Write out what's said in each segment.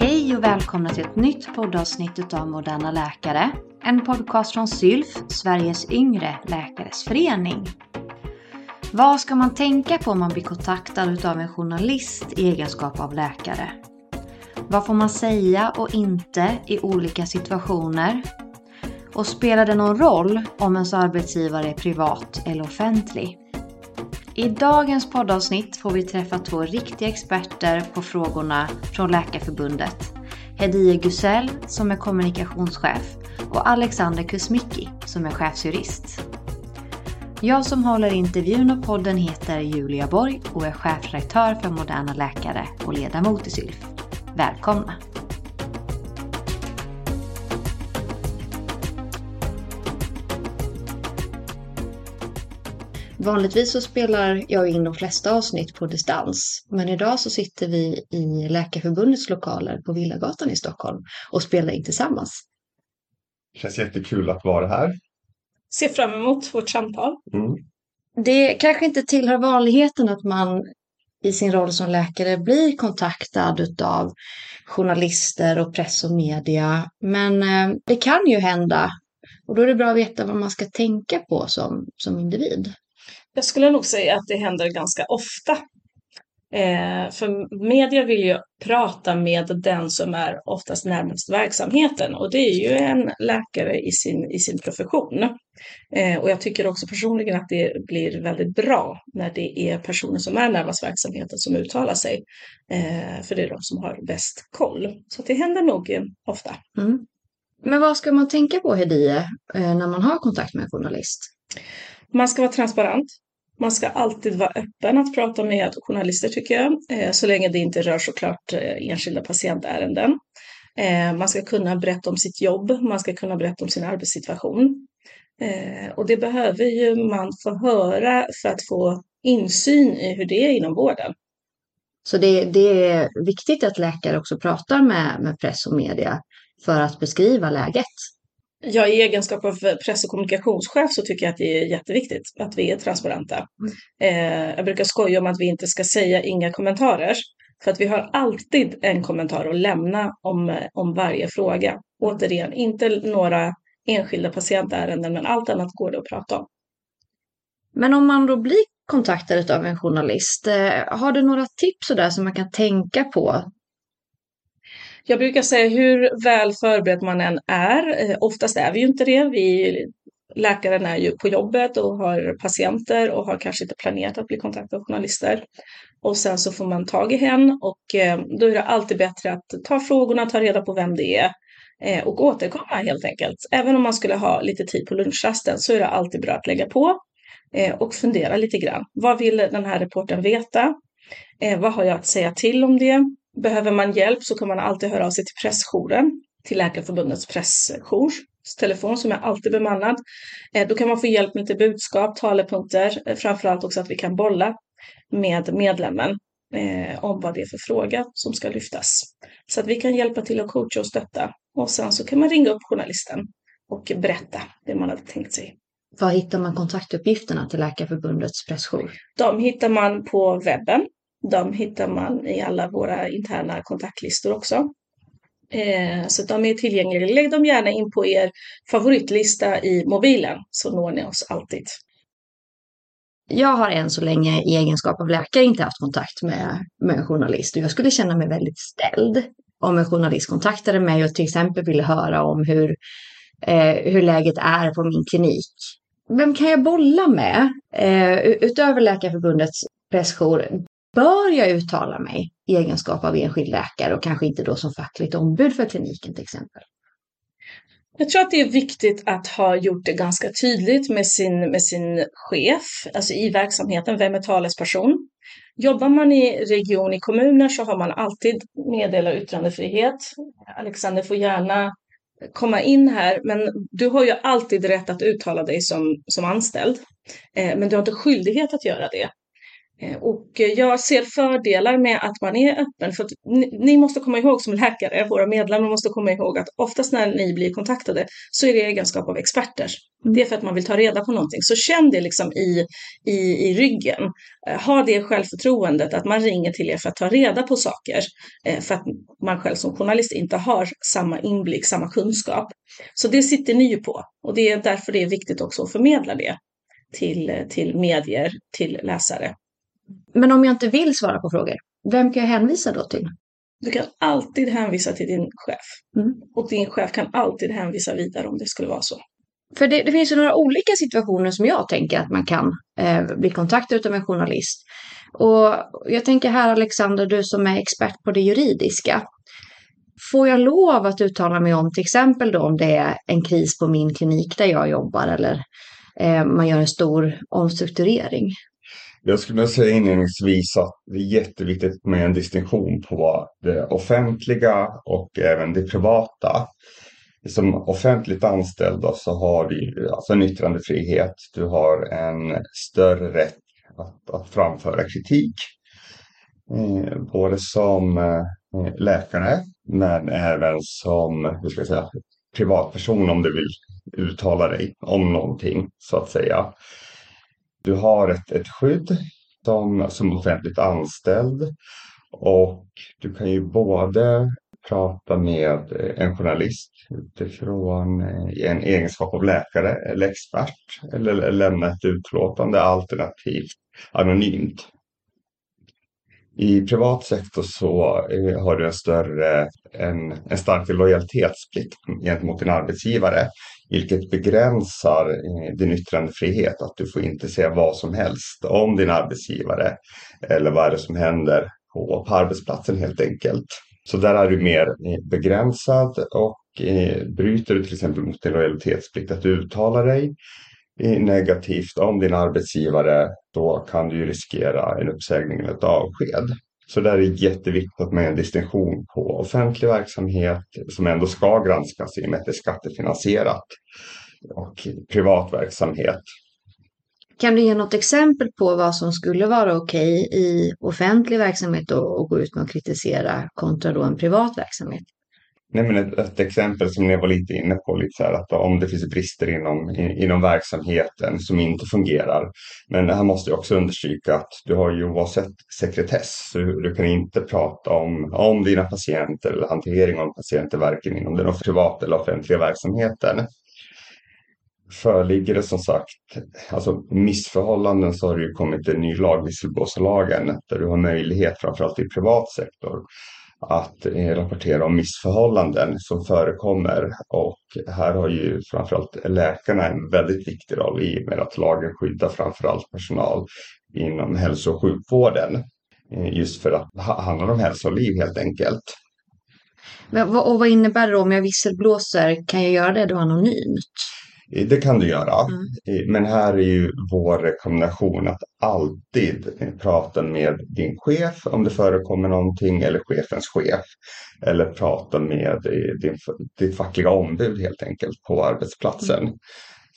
Hej och välkomna till ett nytt poddavsnitt av Moderna Läkare. En podcast från SYLF, Sveriges yngre läkares förening. Vad ska man tänka på om man blir kontaktad av en journalist i egenskap av läkare? Vad får man säga och inte i olika situationer? Och spelar det någon roll om ens arbetsgivare är privat eller offentlig? I dagens poddavsnitt får vi träffa två riktiga experter på frågorna från Läkarförbundet. Hedie Gusell som är kommunikationschef och Alexander Kusmicki som är chefsjurist. Jag som håller intervjun och podden heter Julia Borg och är chefredaktör för Moderna Läkare och ledamot i SYLF. Välkomna! Vanligtvis så spelar jag in de flesta avsnitt på distans. Men idag så sitter vi i Läkarförbundets lokaler på Villagatan i Stockholm och spelar in tillsammans. Det känns jättekul att vara här. Ser fram emot vårt samtal. Mm. Det kanske inte tillhör vanligheten att man i sin roll som läkare blir kontaktad av journalister och press och media. Men eh, det kan ju hända och då är det bra att veta vad man ska tänka på som, som individ. Jag skulle nog säga att det händer ganska ofta. Eh, för media vill ju prata med den som är oftast närmast verksamheten och det är ju en läkare i sin, i sin profession. Eh, och jag tycker också personligen att det blir väldigt bra när det är personer som är närmast verksamheten som uttalar sig. Eh, för det är de som har bäst koll. Så det händer nog eh, ofta. Mm. Men vad ska man tänka på, Hedie, eh, när man har kontakt med en journalist? Man ska vara transparent. Man ska alltid vara öppen att prata med journalister tycker jag, eh, så länge det inte rör såklart eh, enskilda patientärenden. Eh, man ska kunna berätta om sitt jobb, man ska kunna berätta om sin arbetssituation. Och det behöver ju man få höra för att få insyn i hur det är inom vården. Så det, det är viktigt att läkare också pratar med, med press och media för att beskriva läget? Ja, i egenskap av press och kommunikationschef så tycker jag att det är jätteviktigt att vi är transparenta. Mm. Eh, jag brukar skoja om att vi inte ska säga inga kommentarer. För att vi har alltid en kommentar att lämna om, om varje fråga. Återigen, inte några enskilda patientärenden, men allt annat går det att prata om. Men om man då blir kontaktad av en journalist, eh, har du några tips där som man kan tänka på jag brukar säga hur väl förberedd man än är, eh, oftast är vi ju inte det. Vi, läkaren är ju på jobbet och har patienter och har kanske inte planerat att bli kontaktad av journalister. Och sen så får man tag i hen och eh, då är det alltid bättre att ta frågorna, ta reda på vem det är eh, och återkomma helt enkelt. Även om man skulle ha lite tid på lunchrasten så är det alltid bra att lägga på och fundera lite grann. Vad vill den här reporten veta? Vad har jag att säga till om det? Behöver man hjälp så kan man alltid höra av sig till pressjouren, till Läkarförbundets pressjour telefon som är alltid bemannad. Eh, då kan man få hjälp med lite budskap, talepunkter, eh, framförallt också att vi kan bolla med medlemmen eh, om vad det är för fråga som ska lyftas. Så att vi kan hjälpa till att coacha och stötta. Och sen så kan man ringa upp journalisten och berätta det man hade tänkt sig. Var hittar man kontaktuppgifterna till Läkarförbundets pressjour? De hittar man på webben de hittar man i alla våra interna kontaktlistor också. Eh, så de är tillgängliga. Lägg dem gärna in på er favoritlista i mobilen så når ni oss alltid. Jag har än så länge i egenskap av läkare inte haft kontakt med, med en journalist och jag skulle känna mig väldigt ställd om en journalist kontaktade mig och till exempel ville höra om hur, eh, hur läget är på min klinik. Vem kan jag bolla med eh, utöver Läkarförbundets pressjour? Bör jag uttala mig i egenskap av enskild läkare och kanske inte då som fackligt ombud för kliniken till exempel? Jag tror att det är viktigt att ha gjort det ganska tydligt med sin, med sin chef, alltså i verksamheten, vem är talesperson? Jobbar man i region, i kommuner så har man alltid meddelar yttrandefrihet. Alexander får gärna komma in här, men du har ju alltid rätt att uttala dig som, som anställd. Eh, men du har inte skyldighet att göra det. Eh, och jag ser fördelar med att man är öppen. För att ni, måste komma ihåg som läkare, våra medlemmar måste komma ihåg att oftast när ni blir kontaktade så är det egenskap av experter. Mm. Det är för att man vill ta reda på någonting. Så känn det liksom i, i, i ryggen. Eh, ha det självförtroendet att man ringer till er för att ta reda på saker. Eh, för att man själv som journalist inte har samma inblick, samma kunskap. Så det sitter ni ju på. Och det är därför det är viktigt också att förmedla det till, till medier, till läsare. Men om jag inte vill svara på frågor, vem kan jag hänvisa då till? Du kan alltid hänvisa till din chef. Mm. Och din chef kan alltid hänvisa vidare om det skulle vara så. För det, det finns ju några olika situationer som jag tänker att man kan eh, bli kontaktad av en journalist. Och jag tänker här Alexander, du som är expert på det juridiska. Får jag lov att uttala mig om till exempel då om det är en kris på min klinik där jag jobbar eller eh, man gör en stor omstrukturering? Jag skulle säga inledningsvis att det är jätteviktigt med en distinktion på det offentliga och även det privata. Som offentligt anställd så har du alltså en yttrandefrihet. Du har en större rätt att, att framföra kritik. Eh, både som eh, läkare men även som hur ska jag säga, privatperson om du vill uttala dig om någonting så att säga. Du har ett, ett skydd som, som offentligt anställd och du kan ju både prata med en journalist utifrån eh, en egenskap av läkare eller expert eller lämna ett utlåtande alternativt anonymt. I privat sektor så eh, har du en större, en, en starkare lojalitetsplikt gentemot din arbetsgivare, vilket begränsar eh, din yttrandefrihet. Att du får inte säga vad som helst om din arbetsgivare eller vad är det som händer på, på arbetsplatsen helt enkelt. Så där är du mer eh, begränsad och eh, bryter du till exempel mot din lojalitetsplikt att uttala dig negativt om din arbetsgivare, då kan du riskera en uppsägning eller ett avsked. Så där är det jätteviktigt med en distinktion på offentlig verksamhet som ändå ska granskas i och med att det är skattefinansierat och privat verksamhet. Kan du ge något exempel på vad som skulle vara okej i offentlig verksamhet och gå ut med att kritisera kontra då en privat verksamhet? Nej, men ett, ett, exempel som ni var lite inne på, lite så här, att om det finns brister inom, inom verksamheten som inte fungerar. Men här måste jag också understryka att du har ju oavsett sekretess, så du kan inte prata om, om dina patienter eller hantering av patienter, varken inom den privata eller offentliga verksamheten. Föreligger det som sagt alltså missförhållanden så har det ju kommit en ny lag, visselblåsarlagen, där du har möjlighet, framförallt i privat sektor, att rapportera om missförhållanden som förekommer. Och här har ju framförallt läkarna en väldigt viktig roll i och med att lagen skyddar framförallt personal inom hälso och sjukvården. Eh, just för att det handlar om hälsa och liv helt enkelt. Men, och vad innebär det då om jag visselblåser? Kan jag göra det då anonymt? Det kan du göra. Mm. Men här är ju vår rekommendation att alltid prata med din chef om det förekommer någonting eller chefens chef. Eller prata med din, ditt fackliga ombud helt enkelt på arbetsplatsen. Mm.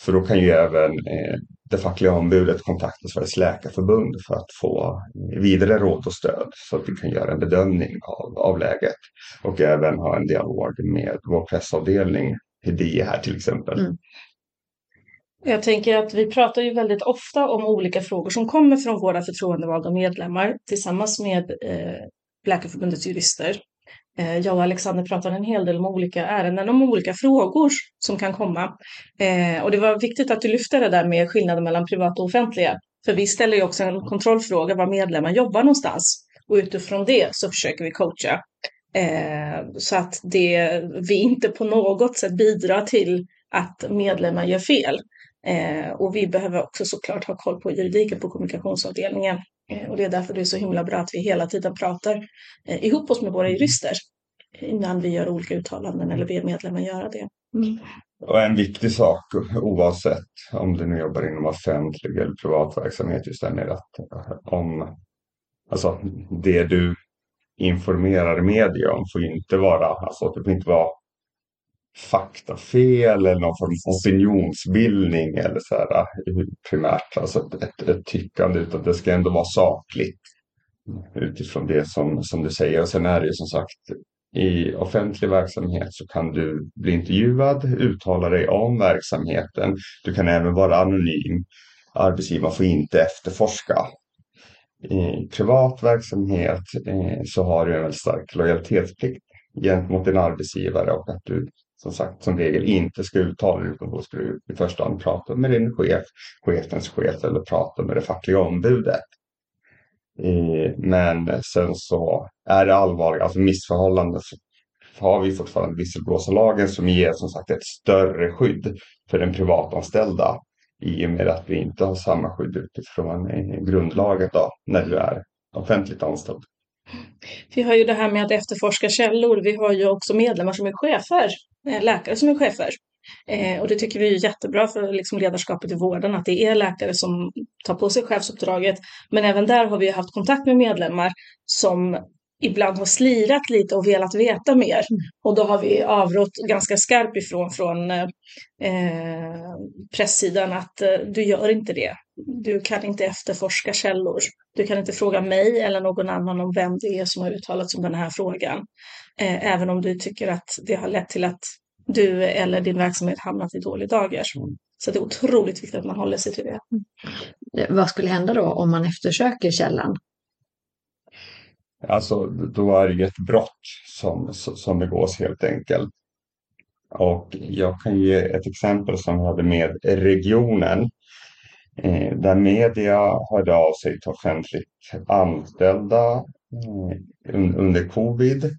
För då kan ju även eh, det fackliga ombudet kontakta Sveriges läkarförbund för att få vidare råd och stöd så att vi kan göra en bedömning av, av läget. Och även ha en dialog med vår pressavdelning, Hedie här till exempel. Mm. Jag tänker att vi pratar ju väldigt ofta om olika frågor som kommer från våra förtroendevalda medlemmar tillsammans med eh, Läkarförbundets jurister. Eh, jag och Alexander pratar en hel del om olika ärenden, om olika frågor som kan komma. Eh, och det var viktigt att du lyfte det där med skillnaden mellan privat och offentliga. För vi ställer ju också en kontrollfråga var medlemmar jobbar någonstans. Och utifrån det så försöker vi coacha. Eh, så att det, vi inte på något sätt bidrar till att medlemmar gör fel. Eh, och vi behöver också såklart ha koll på juridiken på kommunikationsavdelningen. Eh, och det är därför det är så himla bra att vi hela tiden pratar eh, ihop oss med våra jurister innan vi gör olika uttalanden eller ber medlemmar göra det. Mm. Och en viktig sak oavsett om du nu jobbar inom offentlig eller privat verksamhet just det med att om alltså det du informerar media om får inte vara, alltså det får inte vara faktafel eller någon form av opinionsbildning eller så här eh, primärt, alltså ett, ett tyckande utan det ska ändå vara sakligt utifrån det som, som du säger. Och sen är det ju som sagt i offentlig verksamhet så kan du bli intervjuad, uttala dig om verksamheten. Du kan även vara anonym. Arbetsgivaren får inte efterforska. I privat verksamhet eh, så har du en väldigt stark lojalitetsplikt gentemot din arbetsgivare och att du som sagt som regel inte ska uttala dig utan då ska du i första hand prata med din chef, chefens chef eller prata med det fackliga ombudet. Eh, men sen så är det allvarliga, alltså missförhållanden så har vi fortfarande visselblåsarlagen som ger som sagt ett större skydd för den privatanställda i och med att vi inte har samma skydd utifrån eh, grundlagen då, när du är offentligt anställd. Vi har ju det här med att efterforska källor. Vi har ju också medlemmar som är chefer, eh, läkare som är chefer. Eh, och det tycker vi är jättebra för liksom ledarskapet i vården, att det är läkare som tar på sig chefsuppdraget. Men även där har vi haft kontakt med medlemmar som ibland har slirat lite och velat veta mer. Mm. Och då har vi avrått ganska skarpt ifrån från eh, presssidan att eh, du gör inte det. Du kan inte efterforska källor. Du kan inte fråga mig eller någon annan om vem det är som har uttalat sig om den här frågan. Eh, även om du tycker att det har lett till att du eller din verksamhet hamnat i dålig dager. Mm. Så det är otroligt viktigt att man håller sig till det. Mm. Vad skulle hända då om man eftersöker källan? Alltså då är det ju ett brott som, som begås helt enkelt. Och jag kan ge ett exempel som vi hade med regionen. Eh, där media hörde av sig till offentligt anställda eh, under covid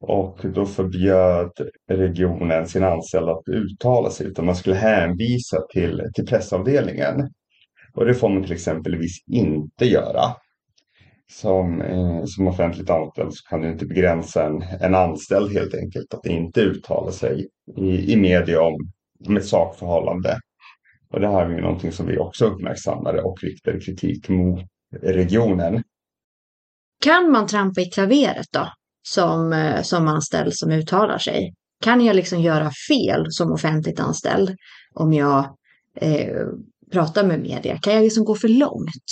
och då förbjöd regionen sina anställda att uttala sig utan man skulle hänvisa till, till pressavdelningen. Och det får man till exempelvis inte göra. Som, eh, som offentligt anställd så kan du inte begränsa en, en anställd helt enkelt att inte uttala sig i, i media om, om ett sakförhållande. Och det här är ju någonting som vi också uppmärksammade och riktade kritik mot regionen. Kan man trampa i klaveret då? som, eh, som anställd som uttalar sig? Kan jag liksom göra fel som offentligt anställd om jag eh, pratar med media? Kan jag liksom gå för långt?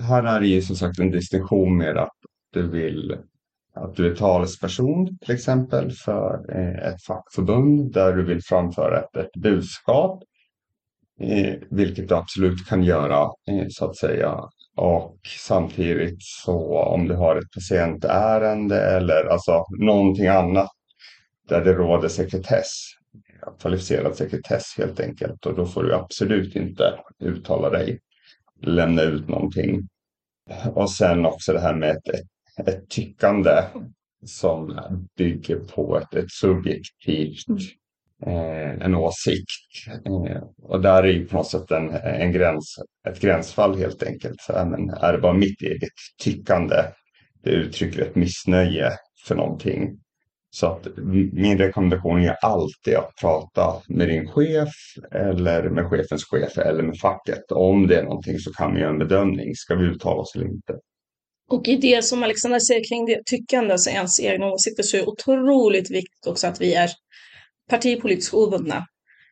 Här är det ju som sagt en distinktion med att du vill att du är talesperson till exempel för eh, ett fackförbund där du vill framföra ett, ett budskap. Eh, vilket du absolut kan göra eh, så att säga och samtidigt så om du har ett patientärende eller alltså någonting annat där det råder sekretess, kvalificerad sekretess helt enkelt. Och då får du absolut inte uttala dig, lämna ut någonting. Och sen också det här med ett, ett, ett tyckande som bygger på ett, ett subjektivt mm eh, en åsikt. Eh, och där är ju på något sätt en, en gräns, ett gränsfall helt enkelt. Så, men är det bara mitt eget tyckande, det uttrycker ett missnöje för någonting. Så att min rekommendation är alltid att prata med din chef eller med chefens chef eller med facket. Om det är någonting så kan vi göra en bedömning. Ska vi uttala oss eller inte? Och i det som Alexander säger kring det tyckande, alltså ens egna åsikter, så är det otroligt viktigt också att vi är partipolitiskt obundna.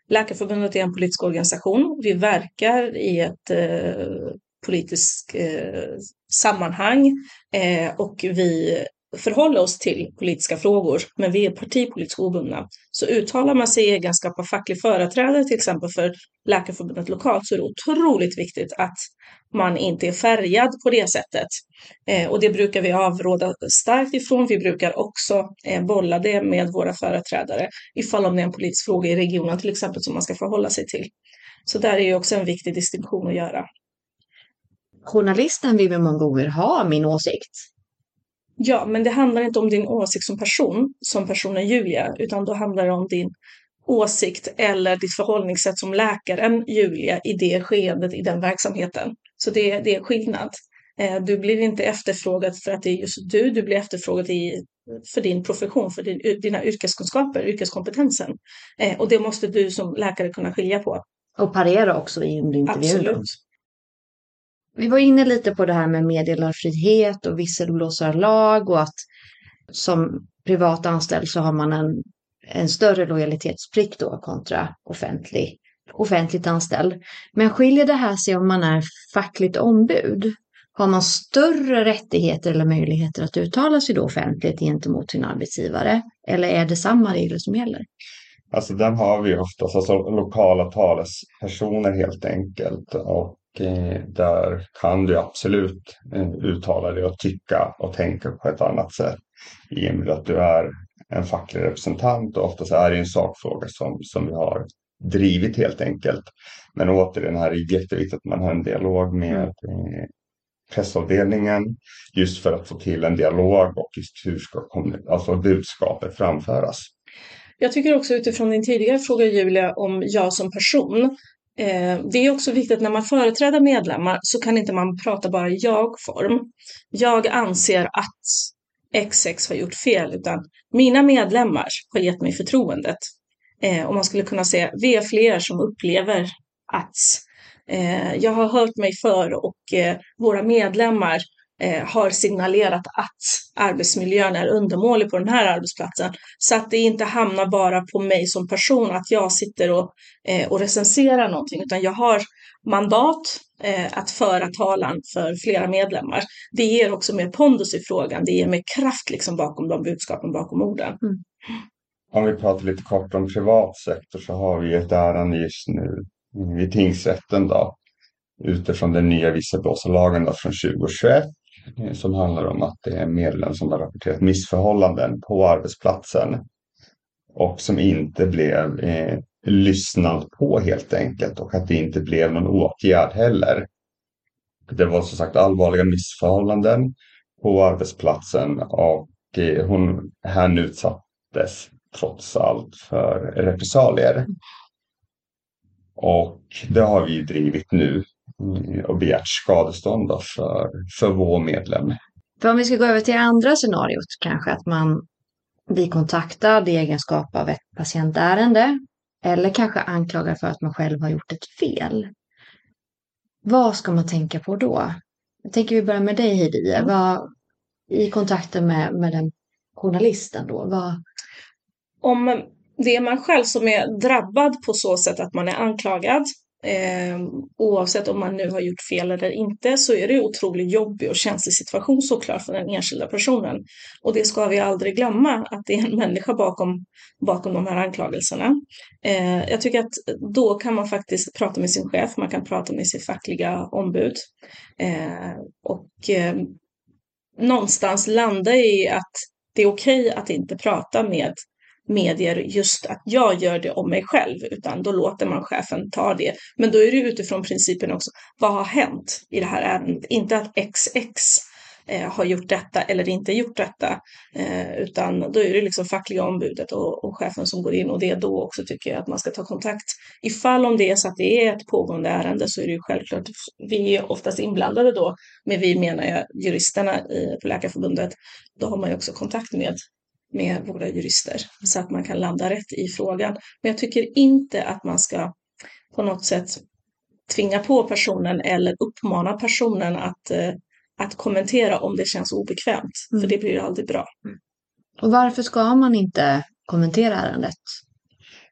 Läkarförbundet är en politisk organisation. Vi verkar i ett eh, politiskt eh, sammanhang eh, och vi förhålla oss till politiska frågor, men vi är partipolitiskt obundna. Så uttalar man sig i egenskap av facklig företrädare, till exempel för Läkarförbundet lokalt, så är det otroligt viktigt att man inte är färgad på det sättet. Eh, och det brukar vi avråda starkt ifrån. Vi brukar också eh, bolla det med våra företrädare ifall om det är en politisk fråga i regionen till exempel som man ska förhålla sig till. Så där är ju också en viktig distinktion att göra. Journalisten vill många gånger ha min åsikt. Ja, men det handlar inte om din åsikt som person, som personen Julia, utan då handlar det om din åsikt eller ditt förhållningssätt som läkaren Julia i det skeendet, i den verksamheten. Så det, det är skillnad. Eh, du blir inte efterfrågad för att det är just du, du blir efterfrågad i, för din profession, för din, dina yrkeskunskaper, yrkeskompetensen. Eh, och det måste du som läkare kunna skilja på. Och parera också i intervjun. Absolut. Vi var inne lite på det här med meddelarfrihet och visselblåsarlag och att som privat anställd så har man en, en större lojalitetsplikt då kontra offentlig, offentligt anställd. Men skiljer det här sig om man är fackligt ombud? Har man större rättigheter eller möjligheter att uttala sig då offentligt gentemot sin arbetsgivare? Eller är det samma regler som gäller? Alltså den har vi oftast, alltså lokala talespersoner helt enkelt. Och där kan du absolut eh, uttala dig och tycka och tänka på ett annat sätt. I och med att du är en facklig representant och oftast är det en sakfråga som, som vi har drivit helt enkelt. Men återigen här är det jätteviktigt att man har en dialog med eh, pressavdelningen just för att få till en dialog och just hur ska alltså budskapet framföras. Jag tycker också utifrån din tidigare fråga Julia om jag som person. Eh, det är också viktigt när man företräder medlemmar så kan inte man prata bara i jag-form. Jag anser att XX har gjort fel utan mina medlemmar har gett mig förtroendet. Eh, och man skulle kunna säga vi är fler som upplever att eh, jag har hört mig för och våra medlemmar eh, har signalerat att arbetsmiljön är undermålig på den här arbetsplatsen. Så att det inte hamnar bara på mig som person att jag sitter och, eh, och recenserar någonting, utan jag har mandat eh, att föra talan för flera medlemmar. Det ger också mer pondus i frågan, det ger mer kraft liksom bakom de budskapen, bakom orden. Mm. Om vi pratar lite kort om privat sektor så har vi ett ärende just nu vid tingsrätten då utifrån den nya visselblåsarlagen från 2021 Eh, Eh, som handlar om att det är medlem som har rapporterat missförhållanden på arbetsplatsen och som inte blev eh, lyssnad på helt enkelt och att det inte blev någon åtgärd heller. Det var som sagt allvarliga missförhållanden på arbetsplatsen och eh, hon, han utsattes trots allt för repressalier. Och det har vi drivit nu och begärt skadestånd för, för vår medlem. För om vi ska gå över till andra scenariot kanske att man blir kontaktad i egenskap av ett patientärende eller kanske anklagad för att man själv har gjort ett fel. Vad ska man tänka på då? Jag tänker vi börjar med dig Heidi. Mm. Vad, I kontakten med, med den journalisten då? Vad... Om det är man själv som är drabbad på så sätt att man är anklagad Eh, oavsett om man nu har gjort fel eller inte så är det otroligt jobbig och känslig situation såklart för den enskilda personen. Och det ska vi aldrig glömma att det är en människa bakom, bakom de här anklagelserna. Eh, jag tycker att då kan man faktiskt prata med sin chef, man kan prata med sitt fackliga ombud eh, och eh, någonstans landa i att det är okej okay att inte prata med medier just att jag gör det om mig själv, utan då låter man chefen ta det. Men då är det utifrån principen också, vad har hänt i det här ärendet? Inte att XX eh, har gjort detta eller inte gjort detta, eh, utan då är det liksom fackliga ombudet och, och, chefen som går in och det är då också tycker jag att man ska ta kontakt. Ifall om det är så att det är ett pågående ärende så är det ju självklart, vi är oftast inblandade då, men vi menar jag juristerna i, på Läkarförbundet, då har man ju också kontakt med med våra jurister så att man kan landa rätt i frågan. Men jag tycker inte att man ska på något sätt tvinga på personen eller uppmana personen att, eh, att kommentera om det känns obekvämt, mm. för det blir aldrig bra. Mm. Och varför ska man inte kommentera ärendet?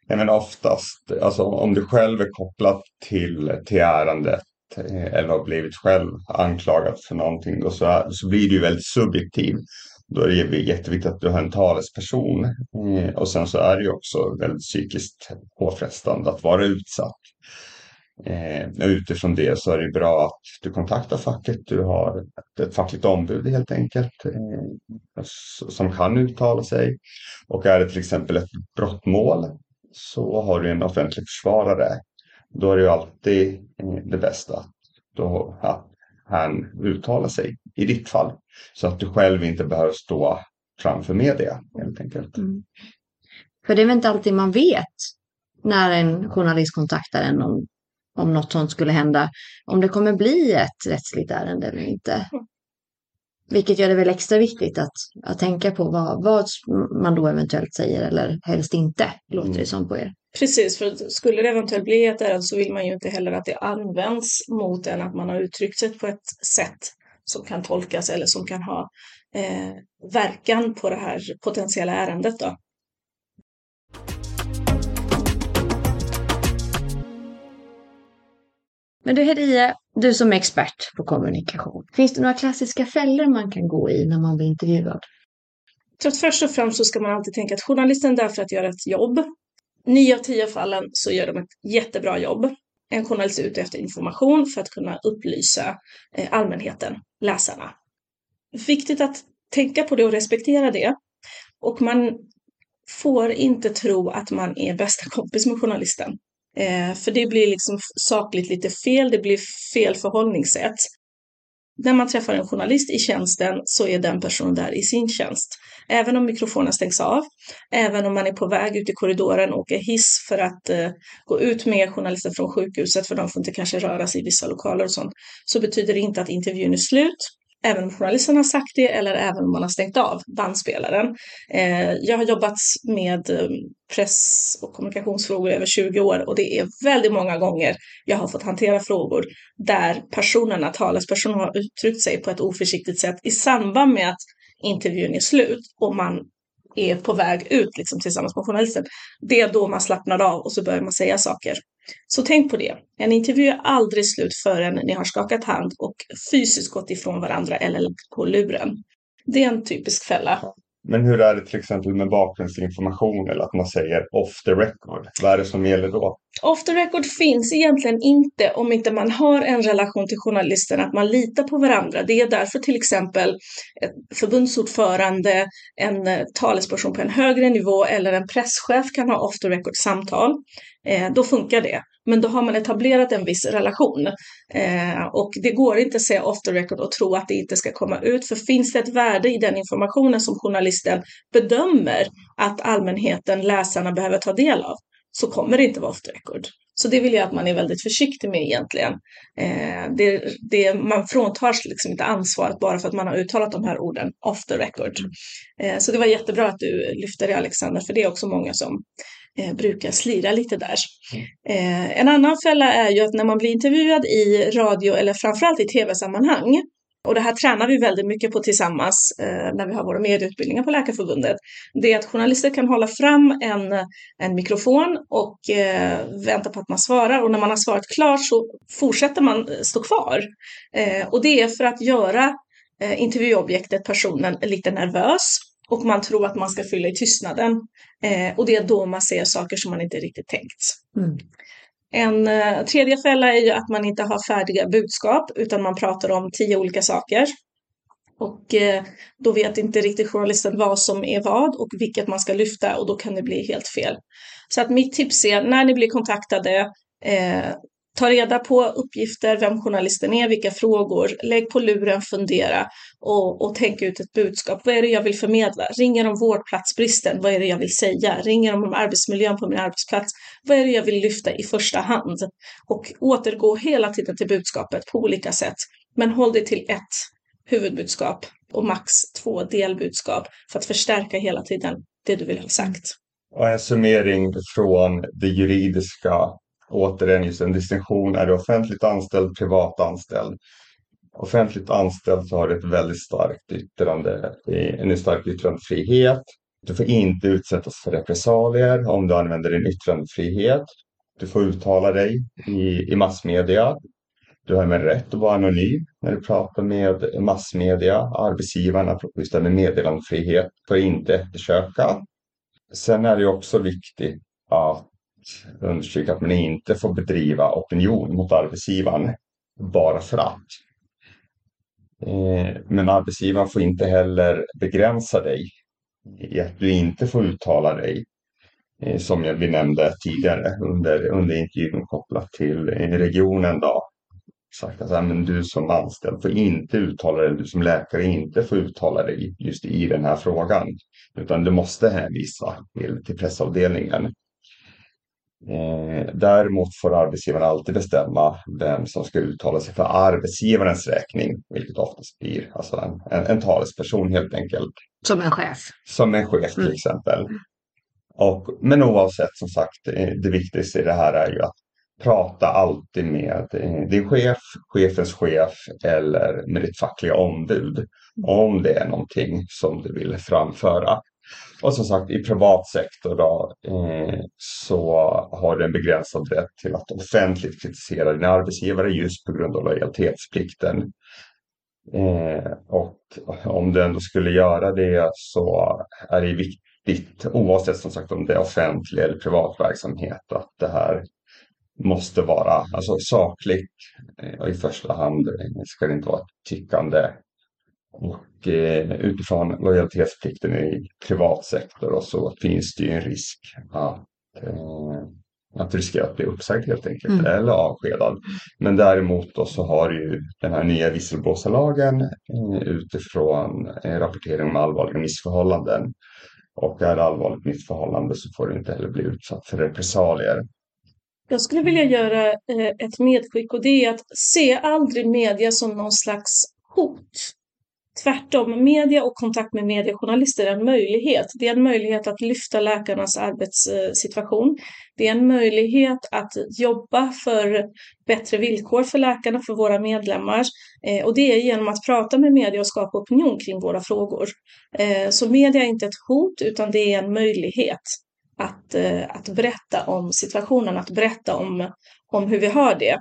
Ja, men oftast, alltså om du själv är kopplad till, till ärendet eh, eller har blivit själv anklagad för någonting, då så, så blir det ju väldigt subjektivt. Då är det jätteviktigt att du har en talesperson. Eh, och sen så är det ju också väldigt psykiskt påfrestande att vara utsatt. Eh, utifrån det så är det bra att du kontaktar facket. Du har ett fackligt ombud helt enkelt eh, som kan uttala sig. Och är det till exempel ett brottmål så har du en offentlig försvarare. Då är det ju alltid eh, det bästa då, att han uttalar sig i ditt fall. Så att du själv inte behöver stå framför media helt enkelt. Mm. För det är väl inte alltid man vet när en journalist kontaktar en om, om något sånt skulle hända. Om det kommer bli ett rättsligt ärende eller inte. Vilket gör det väl extra viktigt att, att tänka på vad, vad man då eventuellt säger eller helst inte, låter det mm. som på er. Precis, för skulle det eventuellt bli ett ärende så vill man ju inte heller att det används mot en att man har uttryckt sig på ett sätt som kan tolkas eller som kan ha eh, verkan på det här potentiella ärendet. Då. Men du Herie, du som är expert på kommunikation, finns det några klassiska fällor man kan gå i när man blir intervjuad? Jag tror att först och främst så ska man alltid tänka att journalisten är där för att göra ett jobb. Nio av tio fallen så gör de ett jättebra jobb. En journalist är ute efter information för att kunna upplysa eh, allmänheten, läsarna. Viktigt att tänka på det och respektera det. Och man får inte tro att man är bästa kompis med journalisten. Eh, för det blir liksom sakligt lite fel, det blir fel förhållningssätt. När man träffar en journalist i tjänsten så är den personen där i sin tjänst. Även om mikrofonen stängs av, även om man är på väg ut i korridoren och åker hiss för att eh, gå ut med journalisten från sjukhuset, för de får inte kanske röra sig i vissa lokaler och sånt, så betyder det inte att intervjun är slut även om journalisten har sagt det eller även om man har stängt av bandspelaren. Eh, jag har jobbat med eh, press och kommunikationsfrågor i över 20 år och det är väldigt många gånger jag har fått hantera frågor där personerna, talespersonen har uttryckt sig på ett oförsiktigt sätt i samband med att intervjun är slut och man är på väg ut liksom, tillsammans med journalisten. Det är då man slappnar av och så börjar man säga saker. Så tänk på det. En intervju är aldrig slut förrän ni har skakat hand och fysiskt gått ifrån varandra eller lagt på luren. Det är en typisk fälla. Men hur är det till exempel med bakgrundsinformation eller att man säger off the record? Vad är det som gäller då? Off the record finns egentligen inte om inte man har en relation till journalisten, att man litar på varandra. Det är därför till exempel ett förbundsordförande, en eh, talesperson på en högre nivå eller en presschef kan ha off the record samtal. Eh, då funkar det. Men då har man etablerat en viss relation. Eh, och det går inte att säga off the record och tro att det inte ska komma ut. För finns det ett värde i den informationen som journalisten bedömer att allmänheten, läsarna, behöver ta del av, så kommer det inte vara off the record. Så det vill jag att man är väldigt försiktig med egentligen. Eh, det, det, man fråntas liksom inte ansvaret bara för att man har uttalat de här orden off the record. Eh, så det var jättebra att du lyfte det Alexander, för det är också många som eh, brukar slira lite där. Eh, en annan fälla är ju att när man blir intervjuad i radio eller framförallt i tv-sammanhang och det här tränar vi väldigt mycket på tillsammans eh, när vi har våra medieutbildningar på Läkarförbundet. Det är att journalister kan hålla fram en, en mikrofon och eh, vänta på att man svarar och när man har svarat klart så fortsätter man stå kvar. Eh, och det är för att göra eh, intervjuobjektet, personen, lite nervös och man tror att man ska fylla i tystnaden. Eh, och det är då man ser saker som man inte riktigt tänkt. Mm. En eh, tredje fälla är ju att man inte har färdiga budskap utan man pratar om tio olika saker. Och eh, då vet inte riktigt journalisten vad som är vad och vilket man ska lyfta och då kan det bli helt fel. Så att mitt tips är när ni blir kontaktade, eh, Ta reda på uppgifter, vem journalisten är, vilka frågor, lägg på luren, fundera och, och tänk ut ett budskap. Vad är det jag vill förmedla? Ringer om vårdplatsbristen? Vad är det jag vill säga? Ringer om arbetsmiljön på min arbetsplats? Vad är det jag vill lyfta i första hand? Och återgå hela tiden till budskapet på olika sätt. Men håll dig till ett huvudbudskap och max två delbudskap för att förstärka hela tiden det du vill ha sagt. Och en summering från det juridiska återigen just en distinktion. Är du offentligt anställd, privat anställd? Offentligt anställd så har du ett väldigt starkt yttrande, en stark yttrandefrihet. Du får inte utsättas för repressalier om du använder din yttrandefrihet. Du får uttala dig i, i massmedia. Du har med rätt att vara anonym när du pratar med massmedia. Arbetsgivarna just med meddelandefrihet får inte eftersöka. Sen är det också viktigt att understryka att man inte får bedriva opinion mot arbetsgivaren bara för att. Eh, men arbetsgivaren får inte heller begränsa dig i att du inte får uttala dig eh, som vi nämnde tidigare under, under intervjun kopplat till eh, regionen. Då. Sagt att men du som anställd får inte uttala dig, du som läkare inte får uttala dig just i den här frågan. Utan du måste hänvisa till, till pressavdelningen. Eh, däremot får arbetsgivaren alltid bestämma vem som ska uttala sig för arbetsgivarens räkning, vilket oftast blir alltså en, en, en talesperson helt enkelt. Som en chef? Som en chef till mm. exempel. Och, men oavsett, som sagt, eh, det viktigaste i det här är ju att prata alltid med eh, din chef, chefens chef eller med ditt fackliga ombud om det är någonting som du vill framföra. Och som sagt i privat sektor då, eh, så har du en begränsad rätt till att offentligt kritisera din arbetsgivare just på grund av lojalitetsplikten. Eh, och om du ändå skulle göra det så är det viktigt oavsett som sagt om det är offentlig eller privat verksamhet att det här måste vara alltså sakligt eh, och i första hand eh, ska det inte vara ett tyckande och eh, utifrån lojalitetsplikten i privat sektor och så finns det ju en risk att, eh, att riskera att bli uppsagd helt enkelt mm. eller avskedad. Men däremot då så har ju den här nya visselblåsarlagen eh, utifrån eh, rapportering om allvarliga missförhållanden. Och är det allvarligt missförhållande så får du inte heller bli utsatt för repressalier. Jag skulle vilja göra eh, ett medskick och det är att se aldrig media som någon slags hot. Tvärtom, media och kontakt med mediejournalister är en möjlighet. Det är en möjlighet att lyfta läkarnas arbetssituation. Det är en möjlighet att jobba för bättre villkor för läkarna, för våra medlemmar. Eh, och det är genom att prata med media och skapa opinion kring våra frågor. Eh, så media är inte ett hot, utan det är en möjlighet att, eh, att berätta om situationen, att berätta om, om hur vi har det.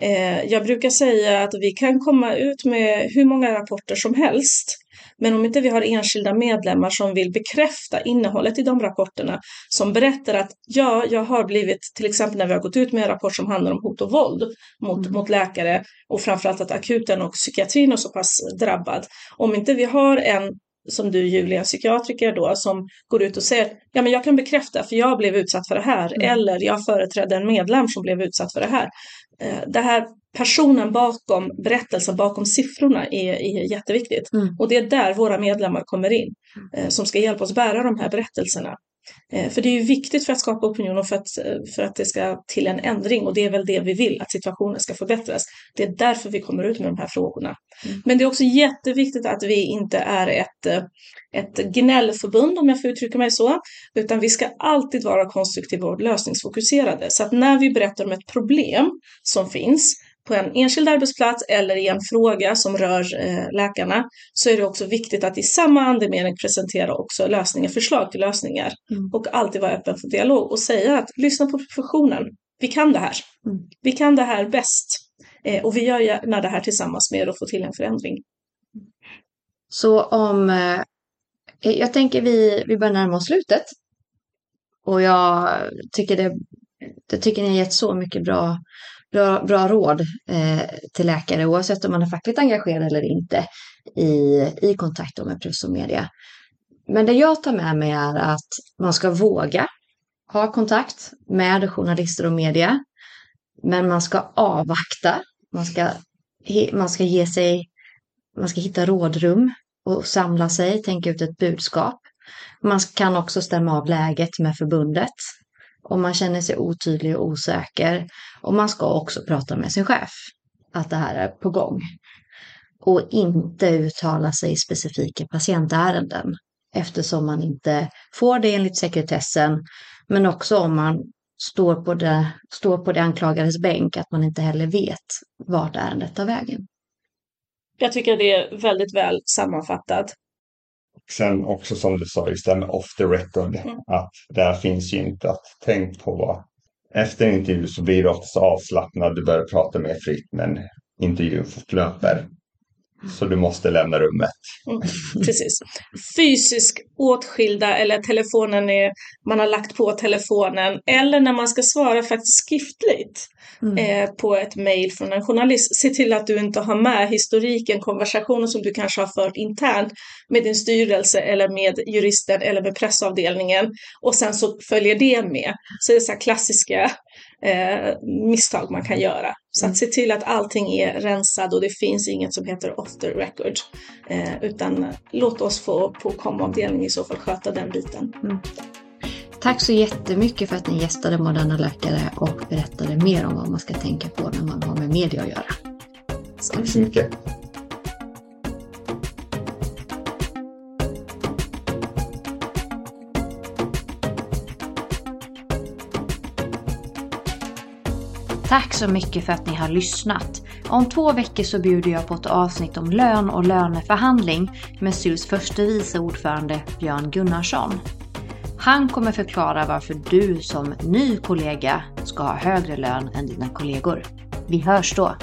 Eh, jag brukar säga att vi kan komma ut med hur många rapporter som helst. Men om inte vi har enskilda medlemmar som vill bekräfta innehållet i de rapporterna, som berättar att ja, jag har blivit, till exempel när vi har gått ut med en rapport som handlar om hot och våld mot, mm. mot läkare och framförallt att akuten och psykiatrin är så pass drabbad. Om inte vi har en som du Julia, psykiatriker då, som går ut och säger ja men jag kan bekräfta för jag blev utsatt för det här mm. eller jag företrädde en medlem som blev utsatt för det här. Eh, det här personen bakom berättelsen, bakom siffrorna är, är jätteviktigt. Mm. Och det är där våra medlemmar kommer in, eh, som ska hjälpa oss bära de här berättelserna. Eh, för det är ju viktigt för att skapa opinion och för att, eh, för att det ska till en ändring och det är väl det vi vill, att situationen ska förbättras. Det är därför vi kommer ut med de här frågorna. Mm. Men det är också jätteviktigt att vi inte är ett, eh, ett gnällförbund, om jag får uttrycka mig så, utan vi ska alltid vara konstruktiva och lösningsfokuserade. Så att när vi berättar om ett problem som finns, på en enskild arbetsplats eller i en fråga som rör eh, läkarna så är det också viktigt att i samma andemening presentera också lösningar, förslag till lösningar mm. och alltid vara öppen för dialog och säga att lyssna på professionen. Vi kan det här. Mm. Vi kan det här bäst eh, och vi gör gärna det här tillsammans med er och får till en förändring. Så om eh, jag tänker vi, vi börjar närma oss slutet. Och jag tycker det, jag tycker ni har gett så mycket bra bra, bra råd eh, till läkare oavsett om man är fackligt engagerad eller inte i, i kontakt med press och media. Men det jag tar med mig är att man ska våga ha kontakt med journalister och media. Men man ska avvakta. Man ska, man ska ge sig, man ska hitta rådrum och samla sig, tänka ut ett budskap. Man kan också stämma av läget med förbundet om man känner sig otydlig och osäker. Och man ska också prata med sin chef att det här är på gång. Och inte uttala sig i specifika patientärenden eftersom man inte får det enligt sekretessen. Men också om man står på det, står på det anklagades bänk att man inte heller vet vart ärendet tar vägen. Jag tycker det är väldigt väl sammanfattat. Sen också som du sa, just det med off the record. Mm. Att där finns ju inte att tänk på. Efter en intervju så blir du oftast avslappnad. Du börjar prata mer fritt men intervjun fortlöper. Så du måste lämna rummet. Mm, precis. Fysiskt åtskilda eller telefonen är, man har lagt på telefonen eller när man ska svara faktiskt skriftligt mm. eh, på ett mejl från en journalist. Se till att du inte har med historiken, konversationen som du kanske har fört internt med din styrelse eller med juristen eller med pressavdelningen och sen så följer det med. Så det är så klassiska eh, misstag man kan göra. Så att mm. se till att allting är rensat och det finns inget som heter off the record. Eh, utan låt oss få på komavdelning i så fall sköta den biten. Mm. Tack så jättemycket för att ni gästade Moderna Läkare och berättade mer om vad man ska tänka på när man har med media att göra. Tack så mycket. Tack så mycket för att ni har lyssnat. Om två veckor så bjuder jag på ett avsnitt om lön och löneförhandling med SUS förste vice ordförande Björn Gunnarsson. Han kommer förklara varför du som ny kollega ska ha högre lön än dina kollegor. Vi hörs då!